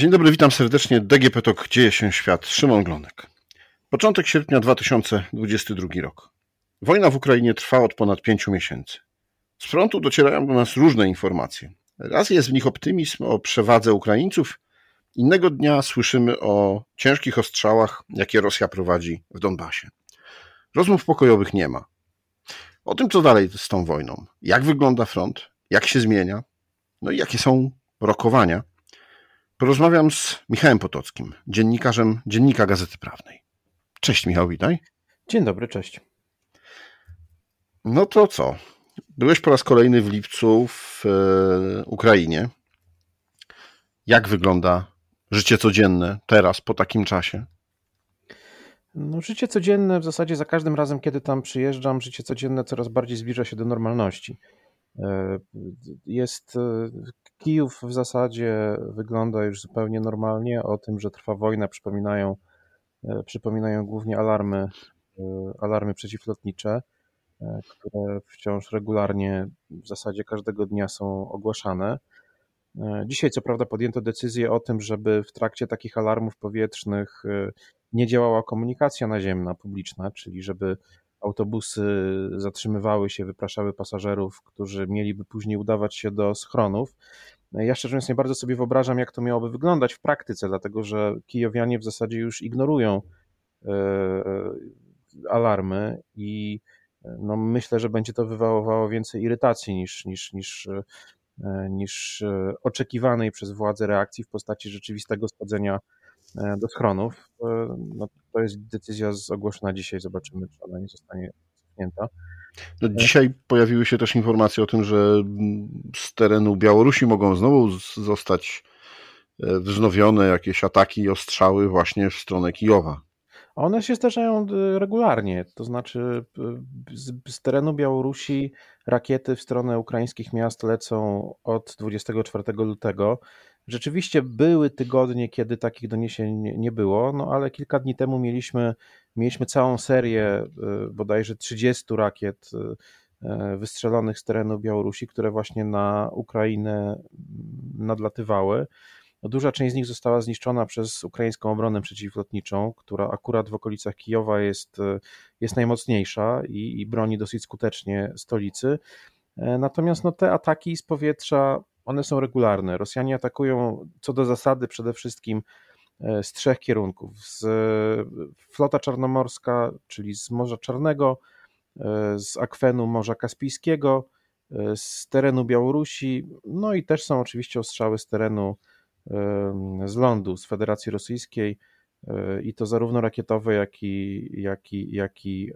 Dzień dobry, witam serdecznie. DGP TOK Dzieje się świat. Szymon Glonek. Początek sierpnia 2022 rok. Wojna w Ukrainie trwa od ponad pięciu miesięcy. Z frontu docierają do nas różne informacje. Raz jest w nich optymizm o przewadze Ukraińców, innego dnia słyszymy o ciężkich ostrzałach, jakie Rosja prowadzi w Donbasie. Rozmów pokojowych nie ma. O tym, co dalej z tą wojną, jak wygląda front, jak się zmienia, no i jakie są rokowania, porozmawiam z Michałem Potockim, dziennikarzem Dziennika Gazety Prawnej. Cześć Michał, witaj. Dzień dobry, cześć. No to co? Byłeś po raz kolejny w lipcu w e, Ukrainie. Jak wygląda życie codzienne teraz, po takim czasie? No, życie codzienne w zasadzie za każdym razem, kiedy tam przyjeżdżam, życie codzienne coraz bardziej zbliża się do normalności. E, jest e, Kijów w zasadzie wygląda już zupełnie normalnie. O tym, że trwa wojna, przypominają, e, przypominają głównie alarmy, alarmy przeciwlotnicze, które wciąż regularnie w zasadzie każdego dnia są ogłaszane. Dzisiaj, co prawda, podjęto decyzję o tym, żeby w trakcie takich alarmów powietrznych nie działała komunikacja naziemna, publiczna, czyli żeby autobusy zatrzymywały się, wypraszały pasażerów, którzy mieliby później udawać się do schronów. Ja szczerze mówiąc nie bardzo sobie wyobrażam, jak to miałoby wyglądać w praktyce, dlatego że kijowianie w zasadzie już ignorują e, alarmy i no myślę, że będzie to wywoływało więcej irytacji niż, niż, niż, e, niż e, oczekiwanej przez władze reakcji w postaci rzeczywistego schodzenia E, do schronów. E, no, to jest decyzja ogłoszona dzisiaj, zobaczymy, czy ona nie zostanie cofnięta. No, dzisiaj pojawiły się też informacje o tym, że z terenu Białorusi mogą znowu zostać e, wznowione jakieś ataki i ostrzały właśnie w stronę Kijowa. One się zdarzają regularnie, to znaczy z, z, terenu Białorusi rakiety w stronę ukraińskich miast lecą od 24 lutego. Rzeczywiście były tygodnie, kiedy takich doniesień nie było, no ale kilka dni temu mieliśmy, mieliśmy całą serię y, bodajże 30 rakiet wystrzelonych z terenu Białorusi, które właśnie na Ukrainę nadlatywały. No, duża część z nich została zniszczona przez ukraińską obronę przeciwlotniczą, która akurat w okolicach Kijowa jest, jest najmocniejsza i, i broni dosyć skutecznie stolicy. E, natomiast no, te ataki z powietrza one są regularne. Rosjanie atakują co do zasady przede wszystkim e, z trzech kierunków. Z flota czarnomorska, czyli z Morza Czarnego, e, z akwenu Morza Kaspijskiego, e, z terenu Białorusi, no i też są oczywiście ostrzały z terenu z lądu, z Federacji Rosyjskiej i to zarówno rakietowe, jak i, jak i, jak i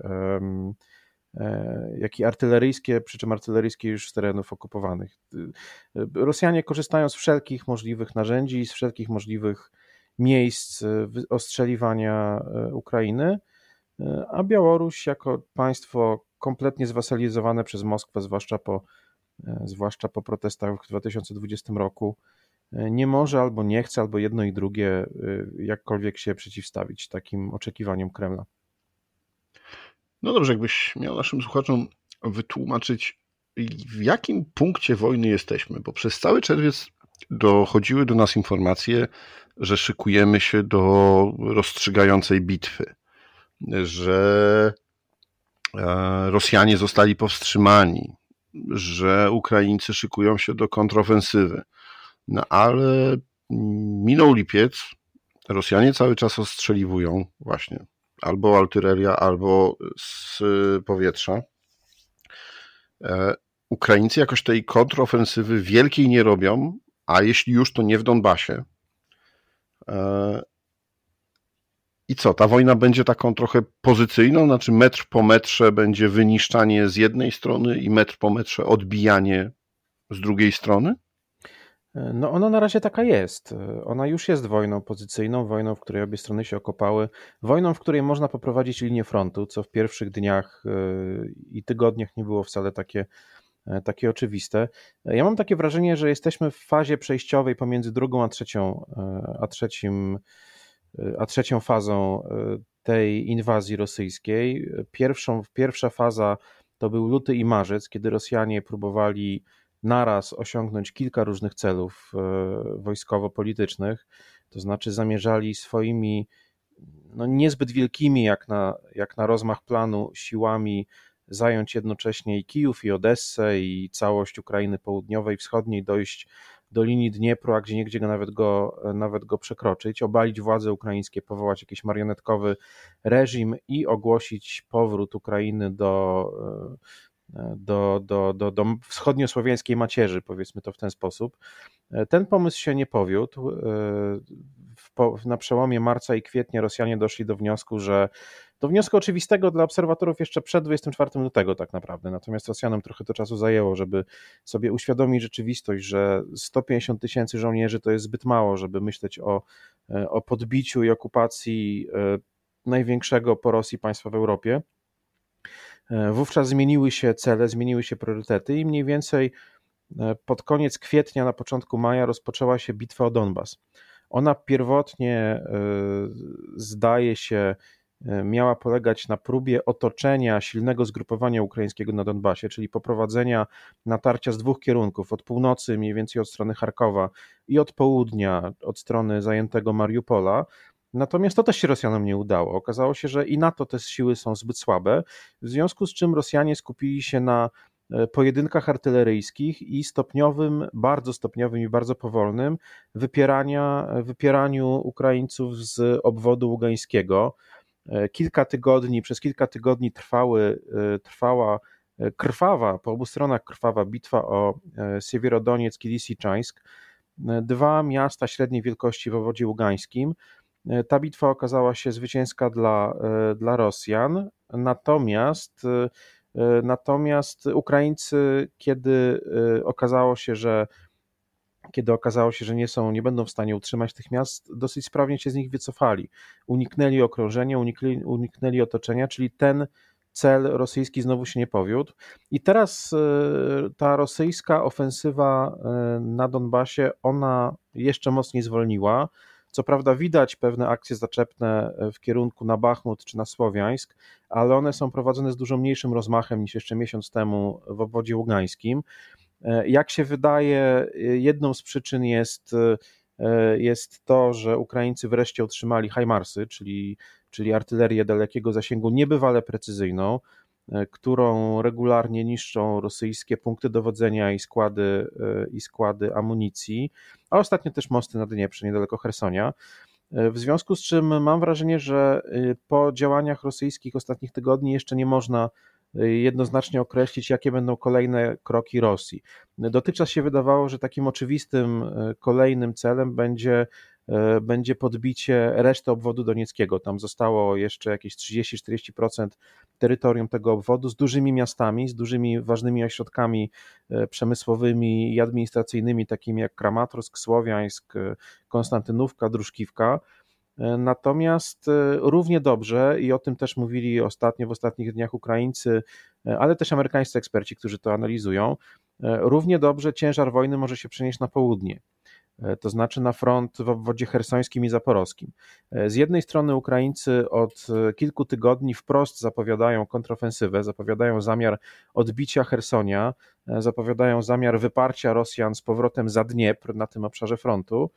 E, jak i artyleryjskie, przy czym artyleryjskie już z terenów okupowanych. E, Rosjanie korzystają z wszelkich możliwych narzędzi, z wszelkich możliwych miejsc e, ostrzeliwania Ukrainy, a Białoruś jako państwo kompletnie zwasalizowane przez Moskwę, zwłaszcza po, zwłaszcza po protestach w 2020 roku, nie może albo nie chce, albo jedno i drugie jakkolwiek się przeciwstawić takim oczekiwaniom Kremla. No dobrze, jakbyś miał naszym słuchaczom wytłumaczyć, w jakim punkcie wojny jesteśmy, bo przez cały czerwiec dochodziły do nas informacje, że szykujemy się do rozstrzygającej bitwy, że e, Rosjanie zostali powstrzymani, że Ukraińcy szykują się do kontrofensywy. No ale minął lipiec, Rosjanie cały czas ostrzeliwują właśnie albo artyleria, albo z powietrza. E, Ukraińcy jakoś tej kontrofensywy wielkiej nie robią, a jeśli już, to nie w Donbasie. E, I co, ta wojna będzie taką trochę pozycyjną, znaczy metr po metrze będzie wyniszczanie z jednej strony i metr po metrze odbijanie z drugiej strony? No ona na razie taka jest. Ona już jest wojną pozycyjną, wojną, w której obie strony się okopały, wojną, w której można poprowadzić linię frontu, co w pierwszych dniach e, i tygodniach nie było wcale takie, e, takie oczywiste. Ja mam takie wrażenie, że jesteśmy w fazie przejściowej pomiędzy drugą a trzecią, e, a trzecim, a trzecią fazą tej inwazji rosyjskiej. Pierwszą, pierwsza faza to był luty i marzec, kiedy Rosjanie próbowali naraz osiągnąć kilka różnych celów e, wojskowo-politycznych. To znaczy zamierzali swoimi no, niezbyt wielkimi jak na, jak na rozmach planu siłami zająć jednocześnie i Kijów, i Odessę, i całość Ukrainy Południowej, Wschodniej, dojść do linii Dniepru, a gdzie niegdzie nawet, go nawet go przekroczyć, obalić władze ukraińskie, powołać jakiś marionetkowy reżim i ogłosić powrót Ukrainy do, do, do, do, do wschodniosłowiańskiej macierzy, powiedzmy to w ten sposób. Ten pomysł się nie powiódł. Na przełomie marca i kwietnia Rosjanie doszli do wniosku, że do wniosku oczywistego dla obserwatorów jeszcze przed 24 lutego tak naprawdę, natomiast Rosjanom trochę to czasu zajęło, żeby sobie uświadomić rzeczywistość, że 150 tysięcy żołnierzy to jest zbyt mało, żeby myśleć o, o podbiciu i okupacji e, największego po Rosji państwa w Europie. E, wówczas zmieniły się cele, zmieniły się priorytety i mniej więcej e, pod koniec kwietnia, na początku maja rozpoczęła się bitwa o Donbas. Ona pierwotnie zdaje się E, miała polegać na próbie otoczenia silnego zgrupowania ukraińskiego na Donbasie, czyli poprowadzenia natarcia z dwóch kierunków, od północy mniej więcej od strony Charkowa i od południa od strony zajętego Mariupola. Natomiast to też się Rosjanom nie udało. Okazało się, że i na to te siły są zbyt słabe, w związku z czym Rosjanie skupili się na e, pojedynkach artyleryjskich i stopniowym, bardzo stopniowym i bardzo powolnym wypierania, wypieraniu Ukraińców z obwodu ługańskiego E, kilka tygodni, przez kilka tygodni trwały, e, trwała e, krwawa, po obu stronach krwawa bitwa o Siewierodonieck i Lisiczańsk, dwa miasta średniej wielkości w owodzie ługańskim. Ta bitwa okazała się zwycięska dla, dla Rosjan, natomiast, natomiast Ukraińcy, kiedy okazało się, że kiedy okazało się, że nie są, nie będą w stanie utrzymać tych miast, dosyć sprawnie się z nich wycofali. Uniknęli okrążenia, unikli, uniknęli otoczenia, czyli ten cel rosyjski znowu się nie powiódł. I teraz e, ta rosyjska ofensywa e, na Donbasie, ona jeszcze mocniej zwolniła. Co prawda widać pewne akcje zaczepne w kierunku na Bachmut czy na Słowiańsk, ale one są prowadzone z dużo mniejszym rozmachem niż jeszcze miesiąc temu w obwodzie ługańskim. E, jak się wydaje, e, jedną z przyczyn jest, e, jest to, że Ukraińcy wreszcie otrzymali HIMARSy, czyli, czyli artylerię dalekiego zasięgu niebywale precyzyjną, którą regularnie niszczą rosyjskie punkty dowodzenia i składy, i składy amunicji, a ostatnio też mosty na Dnieprze, niedaleko Hersonia. W związku z czym mam wrażenie, że po działaniach rosyjskich ostatnich tygodni jeszcze nie można jednoznacznie określić, jakie będą kolejne kroki Rosji. Dotychczas się wydawało, że takim oczywistym e, kolejnym celem będzie e, będzie podbicie reszty obwodu donieckiego. Tam zostało jeszcze jakieś 30-40% terytorium tego obwodu z dużymi miastami, z dużymi ważnymi ośrodkami e, przemysłowymi i administracyjnymi, takimi jak Kramatorsk, Słowiańsk, Konstantynówka, Druszkiwka. E, natomiast e, równie dobrze, i o tym też mówili ostatnio w ostatnich dniach Ukraińcy, e, ale też amerykańscy eksperci, którzy to analizują, równie dobrze ciężar wojny może się przenieść na południe to znaczy na front w obwodzie hersońskim i zaporowskim. Z jednej strony Ukraińcy od kilku tygodni wprost zapowiadają kontrofensywę, zapowiadają zamiar odbicia Hersonia, zapowiadają zamiar wyparcia Rosjan z powrotem za Dniepr na tym obszarze frontu.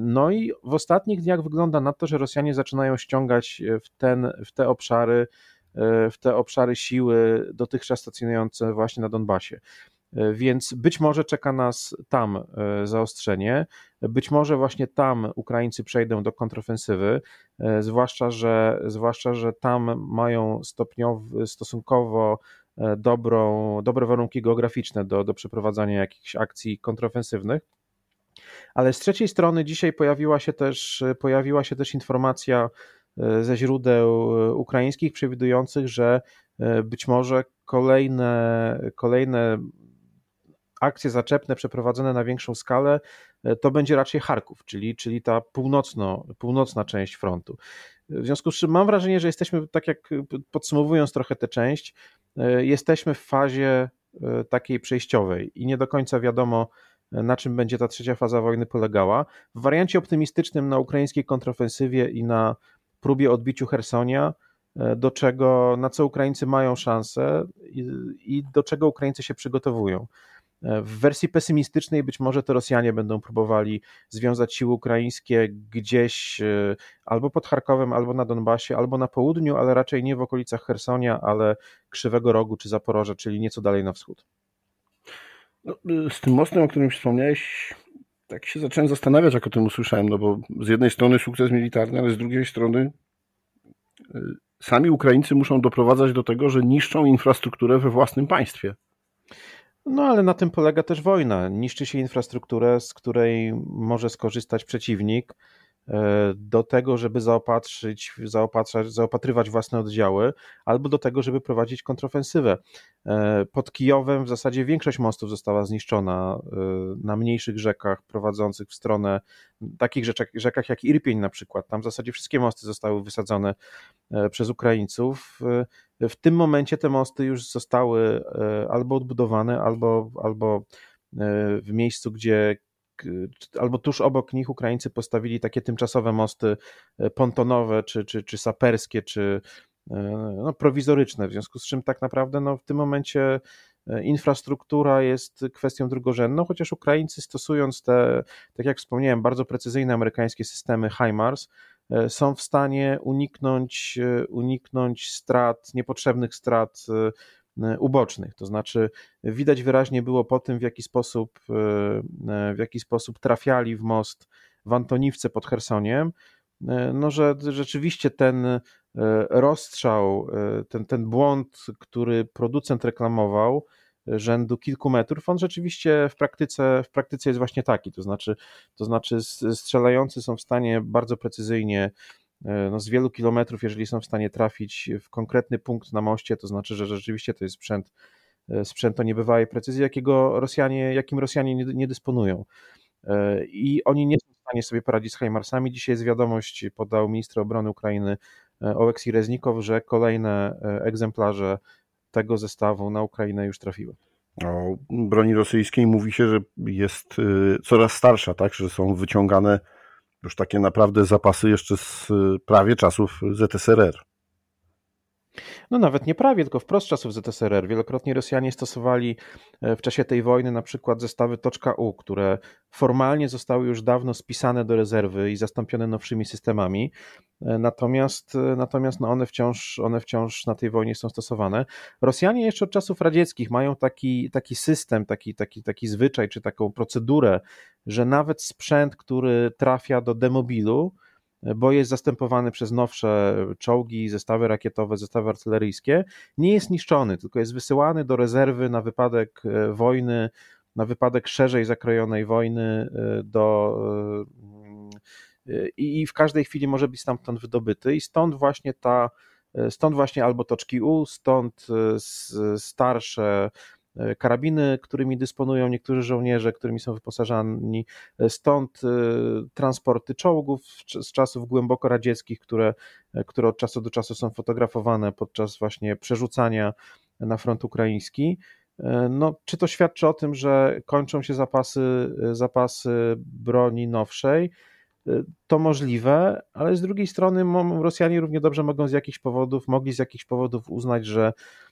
No i w ostatnich dniach wygląda na to, że Rosjanie zaczynają ściągać w, ten, w te obszary e, w te obszary siły dotychczas stacjonujące właśnie na Donbasie. E, więc być może czeka nas tam e, zaostrzenie, być może właśnie tam Ukraińcy przejdą do kontrofensywy, zwłaszcza, że, zwłaszcza, że tam mają stopniowo, stosunkowo dobrą, dobre warunki geograficzne do, do przeprowadzania jakichś akcji kontrofensywnych. Ale z trzeciej strony dzisiaj pojawiła się też, pojawiła się też informacja e, ze źródeł e, ukraińskich przewidujących, że e, być może kolejne, kolejne akcje zaczepne przeprowadzone na większą skalę to będzie raczej Charków, czyli, czyli ta północno, północna część frontu. W związku z czym mam wrażenie, że jesteśmy, tak jak podsumowując trochę tę część, jesteśmy w fazie takiej przejściowej i nie do końca wiadomo, na czym będzie ta trzecia faza wojny polegała. W wariancie optymistycznym na ukraińskiej kontrofensywie i na próbie odbiciu Hersonia, e, do czego, na co Ukraińcy mają szansę i, i do czego Ukraińcy się przygotowują. W wersji pesymistycznej być może to Rosjanie będą próbowali związać siły ukraińskie gdzieś albo pod Charkowem, albo na Donbasie, albo na południu, ale raczej nie w okolicach Hersonia, ale Krzywego Rogu czy Zaporoża, czyli nieco dalej na wschód. No, z tym mostem, o którym wspomniałeś, tak się zacząłem zastanawiać, jak o tym usłyszałem, no bo z jednej strony sukces militarny, ale z drugiej strony y, sami Ukraińcy muszą doprowadzać do tego, że niszczą infrastrukturę we własnym państwie. No ale na tym polega też wojna. Niszczy się infrastrukturę, z której może skorzystać przeciwnik E, do tego, żeby zaopatrzyć, zaopatrzać, zaopatrywać własne oddziały, albo do tego, żeby prowadzić kontrofensywę. E, pod Kijowem w zasadzie większość mostów została zniszczona e, na mniejszych rzekach prowadzących w stronę takich rzeczach, rzekach jak Irpień na przykład. Tam w zasadzie wszystkie mosty zostały wysadzone przez Ukraińców. W tym momencie te mosty już zostały albo odbudowane, albo, albo w miejscu, gdzie albo tuż obok nich Ukraińcy postawili takie tymczasowe mosty e, pontonowe, czy, czy, czy saperskie, czy e, no, prowizoryczne, w związku z czym tak naprawdę no, w tym momencie e, infrastruktura jest kwestią drugorzędną, chociaż Ukraińcy stosując te, tak jak wspomniałem, bardzo precyzyjne amerykańskie systemy HIMARS, są w stanie uniknąć, uniknąć strat, niepotrzebnych strat E, ubocznych. To znaczy, widać wyraźnie było po tym, w jaki sposób, e, e, w jaki sposób trafiali w most w Antoniwce pod Chersoniem, no, że rzeczywiście ten rozstrzał, ten, ten błąd, który producent reklamował, rzędu kilku metrów, on rzeczywiście w praktyce, w praktyce jest właśnie taki. To znaczy, to znaczy strzelający są w stanie bardzo precyzyjnie E, no z wielu kilometrów, jeżeli są w stanie trafić w konkretny punkt na moście, to znaczy, że rzeczywiście to jest sprzęt, e, sprzęt o niebywałej precyzji, jakiego Rosjanie, jakim Rosjanie nie, nie dysponują. E, I oni nie są w stanie sobie poradzić z Hajmarsami. Dzisiaj jest wiadomość, podał minister obrony Ukrainy Oleksij Reznikow, że kolejne egzemplarze tego zestawu na Ukrainę już trafiły. O broni rosyjskiej mówi się, że jest coraz starsza, tak, że są wyciągane już takie naprawdę zapasy jeszcze z y, prawie czasów ZSRR. No nawet nie prawie, tylko wprost czasów ZSRR. Wielokrotnie Rosjanie stosowali e, w czasie tej wojny na przykład zestawy .u, które formalnie zostały już dawno spisane do rezerwy i zastąpione nowszymi systemami. E, natomiast, e, natomiast no one, wciąż, one wciąż na tej wojnie są stosowane. Rosjanie jeszcze od czasów radzieckich mają taki, taki system, taki, taki, taki zwyczaj czy taką procedurę, że nawet sprzęt, który trafia do demobilu, bo jest zastępowany przez nowsze czołgi, zestawy rakietowe, zestawy artyleryjskie, nie jest niszczony, tylko jest wysyłany do rezerwy na wypadek e, wojny, na wypadek szerzej zakrojonej wojny e, do e, i w każdej chwili może być stamtąd wydobyty. I stąd właśnie ta stąd właśnie albo toczki U, stąd starsze karabiny, którymi dysponują niektórzy żołnierze, którymi są wyposażani. E, stąd e, transporty czołgów z czasów głęboko radzieckich, które, które od czasu do czasu są fotografowane podczas właśnie przerzucania na front ukraiński. No, czy to świadczy o tym, że kończą się zapasy, zapasy broni nowszej? To możliwe, ale z drugiej strony Rosjanie równie dobrze mogą z jakichś powodów, mogli z jakichś powodów uznać, że E,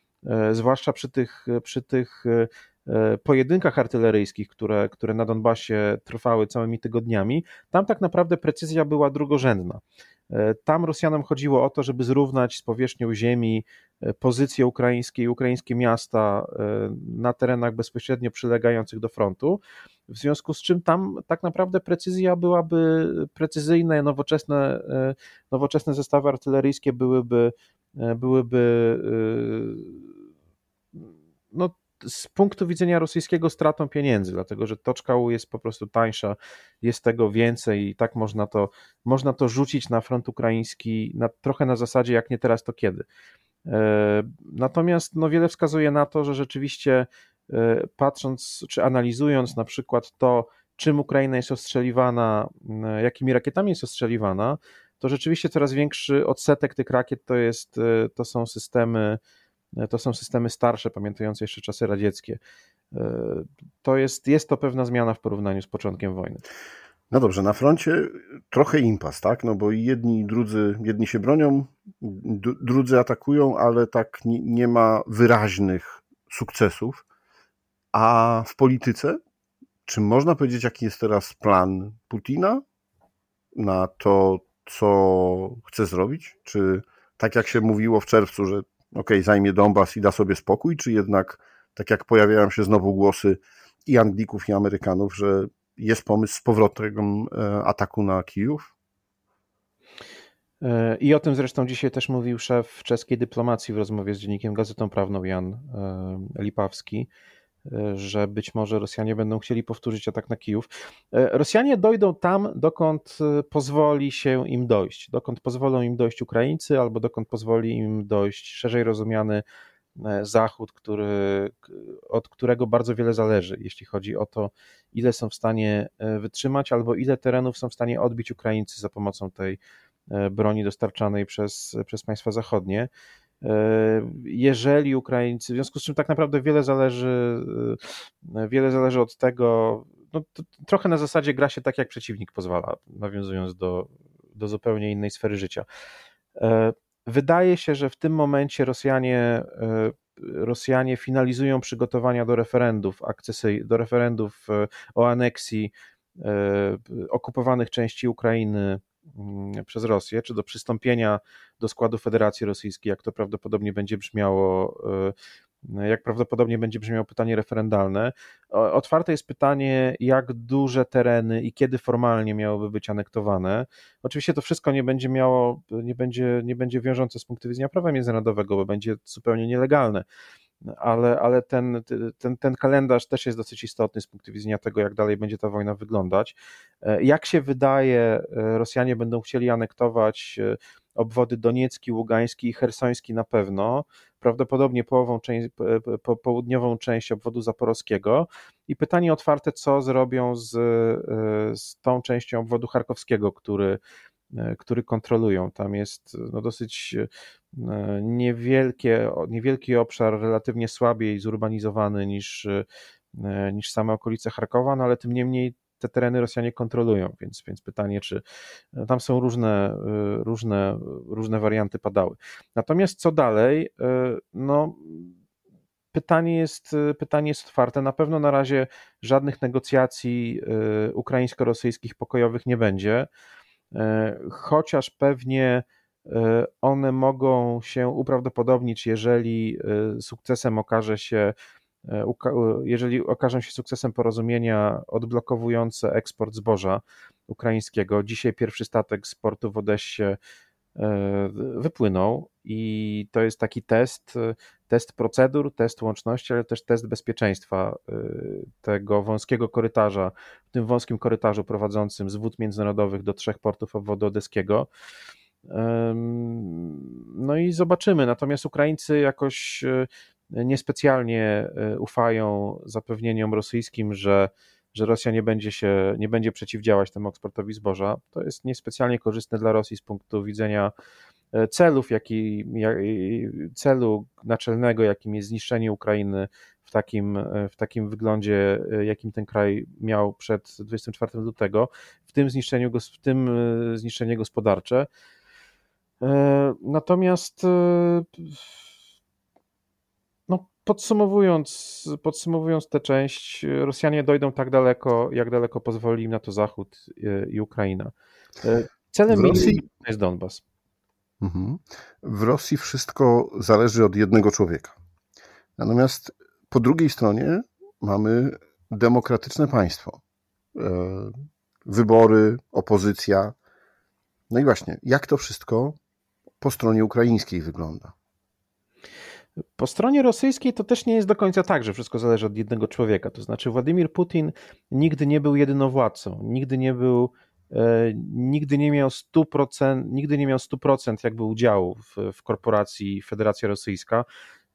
zwłaszcza przy tych, przy tych e, pojedynkach artyleryjskich, które, które na Donbasie trwały całymi tygodniami, tam tak naprawdę precyzja była drugorzędna. E, tam Rosjanom chodziło o to, żeby zrównać z powierzchnią ziemi pozycje ukraińskie i ukraińskie miasta na terenach bezpośrednio przylegających do frontu. W związku z czym tam tak naprawdę precyzja byłaby precyzyjne, nowoczesne, nowoczesne zestawy artyleryjskie byłyby, byłyby no, z punktu widzenia rosyjskiego stratą pieniędzy, dlatego że toczka U jest po prostu tańsza, jest tego więcej i tak można to, można to rzucić na front ukraiński na, trochę na zasadzie jak nie teraz, to kiedy. E, natomiast no, wiele wskazuje na to, że rzeczywiście e, patrząc czy analizując na przykład to, czym Ukraina jest ostrzeliwana, e, jakimi rakietami jest ostrzeliwana, to rzeczywiście coraz większy odsetek tych rakiet to, jest, to są systemy to są systemy starsze, pamiętające jeszcze czasy radzieckie. E, to jest, jest to pewna zmiana w porównaniu z początkiem wojny. No dobrze, na froncie trochę impas, tak? No bo jedni i drudzy, jedni się bronią, drudzy atakują, ale tak nie ma wyraźnych sukcesów. A w polityce, czy można powiedzieć, jaki jest teraz plan Putina na to, co chce zrobić? Czy tak jak się mówiło w czerwcu, że ok, zajmie Donbas i da sobie spokój, czy jednak tak jak pojawiają się znowu głosy i Anglików, i Amerykanów, że jest pomysł z powrotem e, ataku na Kijów? E, I o tym zresztą dzisiaj też mówił szef czeskiej dyplomacji w rozmowie z dziennikiem Gazetą Prawną Jan e, Lipawski, że być może Rosjanie będą chcieli powtórzyć atak na Kijów. Rosjanie dojdą tam, dokąd pozwoli się im dojść, dokąd pozwolą im dojść Ukraińcy, albo dokąd pozwoli im dojść szerzej rozumiany E, Zachód, który, od którego bardzo wiele zależy, jeśli chodzi o to, ile są w stanie e, wytrzymać, albo ile terenów są w stanie odbić Ukraińcy za pomocą tej e, broni dostarczanej przez, przez państwa zachodnie. Jeżeli Ukraińcy, w związku z czym tak naprawdę wiele zależy, wiele zależy od tego, no trochę na zasadzie gra się tak, jak przeciwnik pozwala, nawiązując do, do zupełnie innej sfery życia. Wydaje się, że w tym momencie Rosjanie, e, Rosjanie finalizują przygotowania do referendów, do referendów e, o aneksji e, okupowanych części Ukrainy mm, przez Rosję, czy do przystąpienia do składu Federacji Rosyjskiej, jak to prawdopodobnie będzie brzmiało jak prawdopodobnie będzie brzmiało pytanie referendalne. Otwarte jest pytanie, jak duże tereny i kiedy formalnie miałyby być anektowane. Oczywiście to wszystko nie będzie miało, nie będzie, nie będzie wiążące z punktu widzenia prawa międzynarodowego, bo będzie zupełnie nielegalne. Ale, ale ten, ten, ten kalendarz też jest dosyć istotny z punktu widzenia tego, jak dalej będzie ta wojna wyglądać. Jak się wydaje, Rosjanie będą chcieli anektować obwody Doniecki, Ługański i Hersoński na pewno, prawdopodobnie połową część, po, południową część obwodu zaporowskiego i pytanie otwarte, co zrobią z, e, z tą częścią obwodu charkowskiego, który, e, który kontrolują. Tam jest no, dosyć e, niewielkie, niewielki obszar, relatywnie słabiej zurbanizowany niż, niż same okolice Charkowa, no ale tym niemniej te tereny Rosjanie kontrolują, więc, więc pytanie, czy e, tam są różne, e, różne, różne warianty padały. Natomiast co dalej? E, no, pytanie jest, pytanie jest otwarte. Na pewno na razie żadnych negocjacji ukraińsko-rosyjskich pokojowych nie będzie, chociaż pewnie one mogą się uprawdopodobnić, jeżeli sukcesem okaże się jeżeli okażą się sukcesem porozumienia odblokowujące eksport zboża ukraińskiego, dzisiaj pierwszy statek z portu w Odessie e, wypłynął i to jest taki test, test procedur, test łączności, ale też test bezpieczeństwa e, tego wąskiego korytarza, w tym wąskim korytarzu prowadzącym z wód międzynarodowych do trzech portów obwodu odeskiego. No i zobaczymy. Natomiast Ukraińcy jakoś niespecjalnie e, ufają zapewnieniom rosyjskim, że, że Rosja nie będzie, się, nie będzie przeciwdziałać temu eksportowi zboża. To jest niespecjalnie korzystne dla Rosji z punktu widzenia e, celów, jaki, celu naczelnego, jakim jest zniszczenie Ukrainy w takim, e, w takim wyglądzie, jakim ten kraj miał przed 24 lutego, w tym zniszczeniu, w tym zniszczenie gospodarcze. Natomiast Podsumowując, podsumowując tę część, Rosjanie dojdą tak daleko, jak daleko pozwoli im na to Zachód i Ukraina. Celem w Rosji jest Donbas. Mhm. W Rosji wszystko zależy od jednego człowieka. Natomiast po drugiej stronie mamy demokratyczne państwo. E, wybory, opozycja. No i właśnie, jak to wszystko po stronie ukraińskiej wygląda? Po stronie rosyjskiej to też nie jest do końca tak, że wszystko zależy od jednego człowieka. To znaczy, Władimir Putin nigdy nie był jedynowładcą, nigdy nie był, e, nigdy nie miał 100%, nigdy nie miał 100% jakby udziału w, w korporacji Federacja Rosyjska,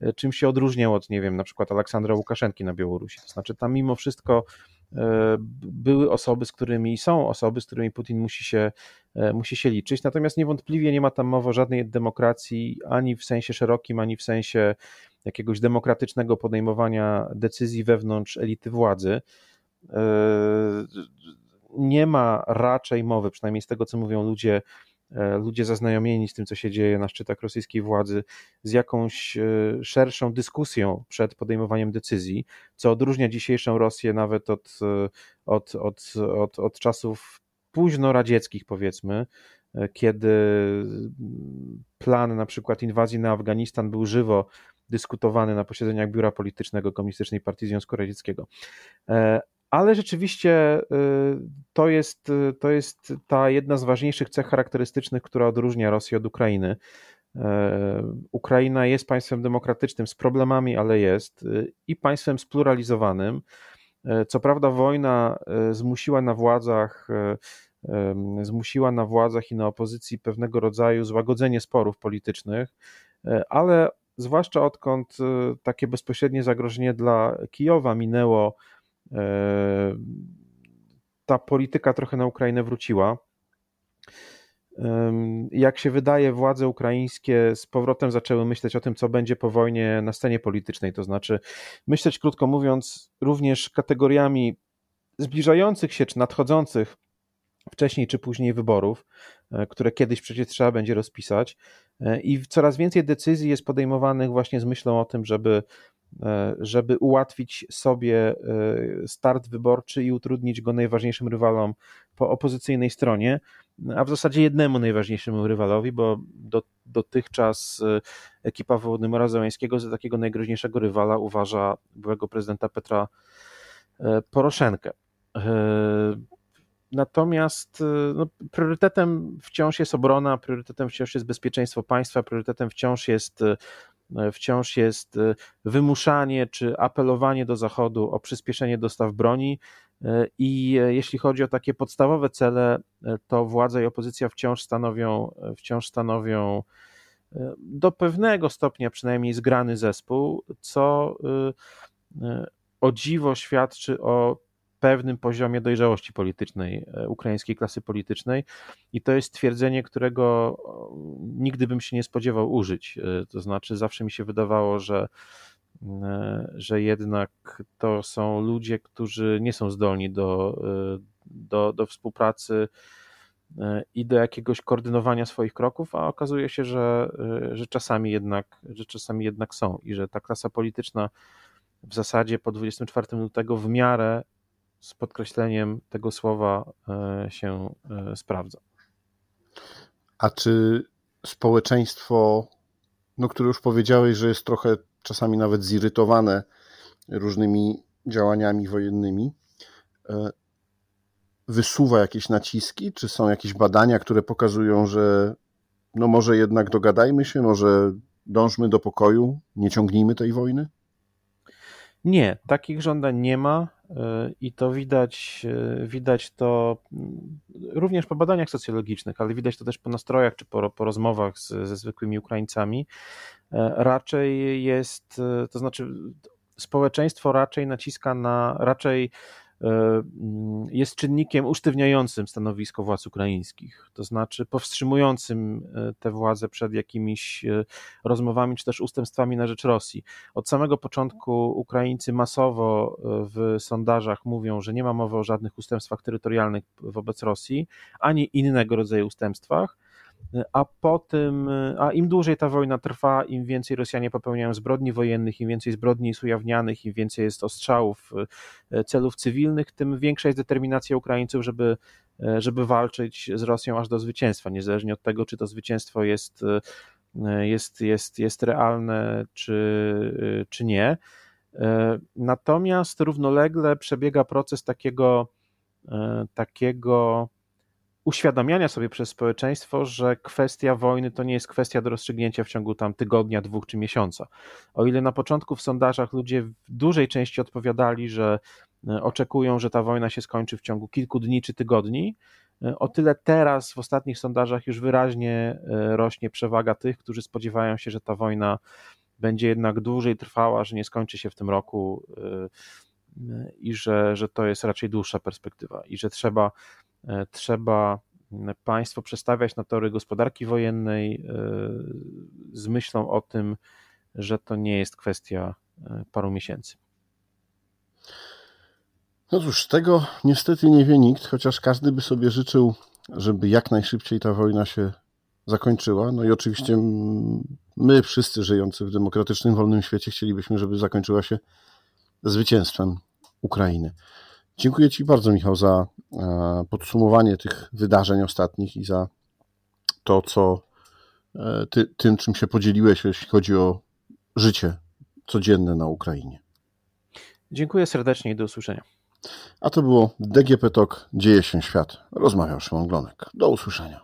e, czym się odróżniał od, nie wiem, na przykład Aleksandra Łukaszenki na Białorusi. To znaczy, tam mimo wszystko były osoby, z którymi są osoby, z którymi Putin musi się, e, musi się liczyć. Natomiast niewątpliwie nie ma tam mowy o żadnej demokracji ani w sensie szerokim, ani w sensie jakiegoś demokratycznego podejmowania decyzji wewnątrz elity władzy. E, nie ma raczej mowy, przynajmniej z tego, co mówią ludzie, ludzie zaznajomieni z tym, co się dzieje na szczytach rosyjskiej władzy, z jakąś szerszą dyskusją przed podejmowaniem decyzji, co odróżnia dzisiejszą Rosję nawet od, od, od, od, od czasów późno radzieckich, powiedzmy, kiedy plan na przykład inwazji na Afganistan był żywo dyskutowany na posiedzeniach Biura Politycznego Komunistycznej Partii Związku Radzieckiego. E, ale rzeczywiście y, to jest, to jest ta jedna z ważniejszych cech charakterystycznych, która odróżnia Rosję od Ukrainy. E, Ukraina jest państwem demokratycznym z problemami, ale jest y, i państwem spluralizowanym. E, co prawda, wojna zmusiła na władzach zmusiła na władzach i na opozycji pewnego rodzaju złagodzenie sporów politycznych, ale zwłaszcza odkąd takie bezpośrednie zagrożenie dla Kijowa minęło E, ta polityka trochę na Ukrainę wróciła. Jak się wydaje, władze ukraińskie z powrotem zaczęły myśleć o tym, co będzie po wojnie na scenie politycznej, to znaczy myśleć, krótko mówiąc, również kategoriami zbliżających się czy nadchodzących wcześniej czy później wyborów, e, które kiedyś przecież trzeba będzie rozpisać. E, I coraz więcej decyzji jest podejmowanych właśnie z myślą o tym, żeby E, żeby ułatwić sobie e, start wyborczy i utrudnić go najważniejszym rywalom po opozycyjnej stronie, a w zasadzie jednemu najważniejszemu rywalowi, bo do, dotychczas e, ekipa Wołodymyra Zełańskiego za takiego najgroźniejszego rywala uważa byłego prezydenta Petra Poroszenkę. Natomiast no, priorytetem wciąż jest obrona, priorytetem wciąż jest bezpieczeństwo państwa, priorytetem wciąż jest E, wciąż jest e, wymuszanie czy apelowanie do Zachodu o przyspieszenie dostaw broni. E, I jeśli chodzi o takie podstawowe cele, to władza i opozycja wciąż stanowią, wciąż stanowią do pewnego stopnia przynajmniej zgrany zespół, co o dziwo świadczy o pewnym poziomie dojrzałości politycznej e, ukraińskiej klasy politycznej i to jest stwierdzenie, którego nigdy bym się nie spodziewał użyć. E, to znaczy, zawsze mi się wydawało, że, e, że jednak to są ludzie, którzy nie są zdolni do, do, do współpracy i do jakiegoś koordynowania swoich kroków, a okazuje się, że, że, czasami jednak, że czasami jednak są i że ta klasa polityczna w zasadzie po 24 lutego w miarę z podkreśleniem tego słowa e, się e, sprawdza. A czy społeczeństwo, no które już powiedziałeś, że jest trochę czasami nawet zirytowane różnymi działaniami wojennymi, e, wysuwa jakieś naciski? Czy są jakieś badania, które pokazują, że no może jednak dogadajmy się, może dążmy do pokoju, nie ciągnijmy tej wojny? Nie, takich żądań nie ma e, i to widać, e, widać to mm, również po badaniach socjologicznych, ale widać to też po nastrojach czy po, po rozmowach z, ze zwykłymi Ukraińcami. E, raczej jest, to znaczy społeczeństwo raczej naciska na, raczej jest czynnikiem usztywniającym stanowisko władz ukraińskich, to znaczy powstrzymującym e, te władze przed jakimiś e, rozmowami czy też ustępstwami na rzecz Rosji. Od samego początku Ukraińcy masowo w sondażach mówią, że nie ma mowy o żadnych ustępstwach terytorialnych wobec Rosji, ani innego rodzaju ustępstwach a po tym, a im dłużej ta wojna trwa, im więcej Rosjanie popełniają zbrodni wojennych, im więcej zbrodni jest ujawnianych, im więcej jest ostrzałów e, celów cywilnych, tym większa jest determinacja Ukraińców, żeby, e, żeby walczyć z Rosją aż do zwycięstwa, niezależnie od tego, czy to zwycięstwo jest, e, jest, jest, jest realne, czy, czy nie. Natomiast równolegle przebiega proces takiego, takiego uświadamiania sobie przez społeczeństwo, że kwestia wojny to nie jest kwestia do rozstrzygnięcia w ciągu tam tygodnia, dwóch czy miesiąca. O ile na początku w sondażach ludzie w dużej części odpowiadali, że e, oczekują, że ta wojna się skończy w ciągu kilku dni czy tygodni, e, o tyle teraz w ostatnich sondażach już wyraźnie e, rośnie przewaga tych, którzy spodziewają się, że ta wojna będzie jednak dłużej trwała, że nie skończy się w tym roku i że, że to jest raczej dłuższa perspektywa i że trzeba trzeba państwo przestawiać na tory gospodarki wojennej e, z myślą o tym, że to nie jest kwestia e, paru miesięcy. No cóż, tego niestety nie wie nikt, chociaż każdy by sobie życzył, żeby jak najszybciej ta wojna się zakończyła. No i oczywiście my wszyscy żyjący w demokratycznym, wolnym świecie chcielibyśmy, żeby zakończyła się zwycięstwem Ukrainy. Dziękuję Ci bardzo, Michał, za e, podsumowanie tych wydarzeń ostatnich i za to, co e, ty, tym, czym się podzieliłeś, jeśli chodzi o życie codzienne na Ukrainie. Dziękuję serdecznie i do usłyszenia. A to było DGP Talk Dzieje się świat. Rozmawiał Szymon Glonek. Do usłyszenia.